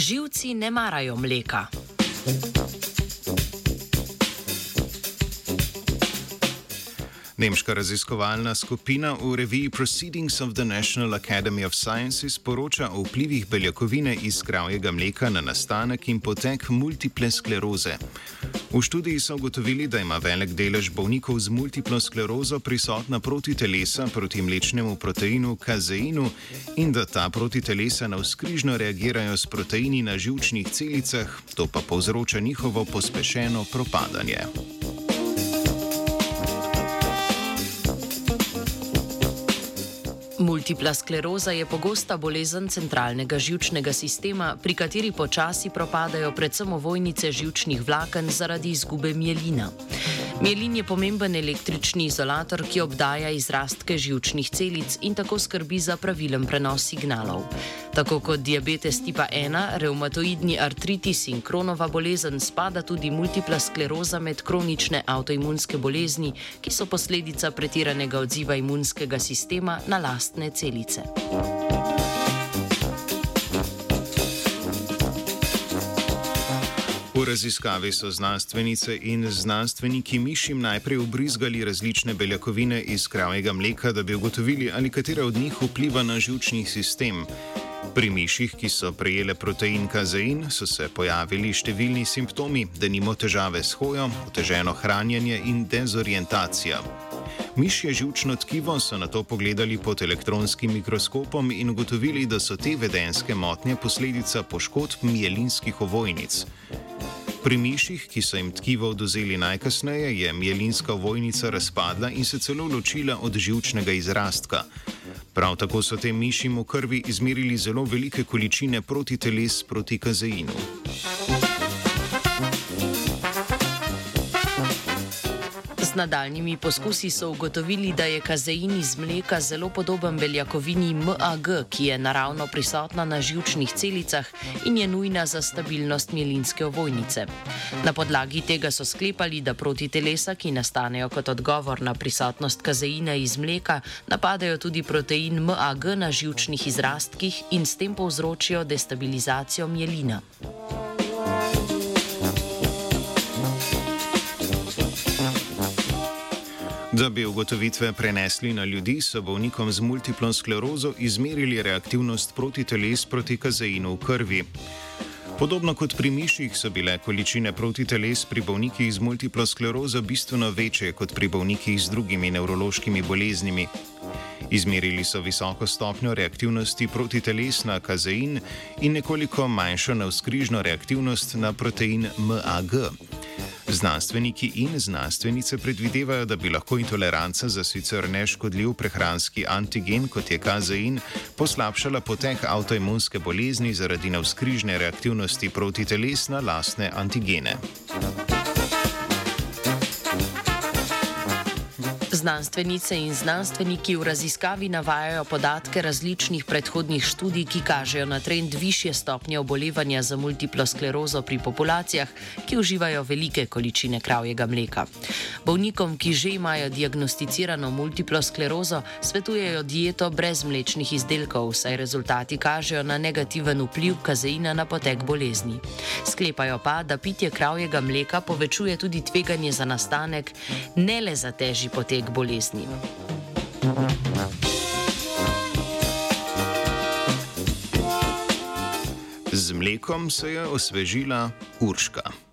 Živci ne marajo mleka. Nemška raziskovalna skupina v reviji Proceedings of the National Academy of Sciences poroča o vplivih beljakovine iz kravjega mleka na nastanek in potek multiple skleroze. V študiji so ugotovili, da ima velik delež bolnikov z multiplo sklerozo prisotna protitelesa proti mlečnemu proteinu kazeinu in da ta protitelesa navskrižno reagirajo s proteini na žilčnih celicah, to pa povzroča njihovo pospešeno propadanje. Multipla skleroza je pogosta bolezen centralnega žilčnega sistema, pri kateri počasi propadajo predvsem ovojnice žilčnih vlaken zaradi izgube mielina. Mielin je pomemben električni izolator, ki obdaja izrastke žilčnih celic in tako skrbi za pravilen prenos signalov. Tako kot diabetes tipa 1, reumatoidni artritis in kronova bolezen spada tudi multipla skleroza med kronične avtoimunske bolezni, ki so posledica pretiranega odziva imunskega sistema na lastne celice. V raziskavi so znanstvenice in znanstveniki mišim najprej ubrizgali različne beljakovine iz kravjega mleka, da bi ugotovili, ali katera od njih vpliva na žilčni sistem. Pri miših, ki so prejele protein kazein, so se pojavili številni simptomi, da nimo težave s hojo, oteženo hranjenje in dezorientacija. Mišje žilčno tkivo so na to pogledali pod elektronskim mikroskopom in ugotovili, da so te vedenske motnje posledica poškodb mielinskih ovojnic. Pri miših, ki so jim tkivo oduzeli najkasneje, je mielinska ovojnica razpadla in se celo ločila od žilčnega izrastka. Prav tako so tem mišim v krvi izmerili zelo velike količine protiteles proti kazeinu. Z nadaljnimi poskusi so ugotovili, da je kazein iz mleka zelo podoben beljakovini MAG, ki je naravno prisotna na žilčnih celicah in je nujna za stabilnost mielinske ovojnice. Na podlagi tega so sklepali, da proti telesa, ki nastanejo kot odgovor na prisotnost kazeina iz mleka, napadajo tudi protein MAG na žilčnih izrastkih in s tem povzročijo destabilizacijo mielina. Da bi ugotovitve prenesli na ljudi, so bolnikom z multiplo sklerozo izmerili reaktivnost protiteles proti kazeinu v krvi. Podobno kot pri miših so bile količine protiteles pri bolnikih z multiplo sklerozo bistveno večje kot pri bolnikih z drugimi nevrološkimi boleznimi. Izmerili so visoko stopnjo reaktivnosti protiteles na kazein in nekoliko manjšo navskrižno reaktivnost na protein MAG. Znanstveniki in znanstvenice predvidevajo, da bi lahko intoleranca za sicer neškodljiv prehranski antigen, kot je kazein, poslabšala potek avtoimunske bolezni zaradi navskrižne reaktivnosti proti teles na lastne antigene. Znanstvenice in znanstveniki v raziskavi navajajo podatke različnih predhodnih študij, ki kažejo na trend više stopnje obolevanja za multiplo sklerozo pri populacijah, ki uživajo velike količine kravjega mleka. Bolnikom, ki že imajo diagnosticirano multiplo sklerozo, svetujejo dieto brez mlečnih izdelkov, saj rezultati kažejo na negativen vpliv kazeina na potek bolezni. Sklepajo pa, da pitje kravjega mleka povečuje tudi tveganje za nastanek ne le za težji potek bolezni. Z mlekom se je osvežila Urška.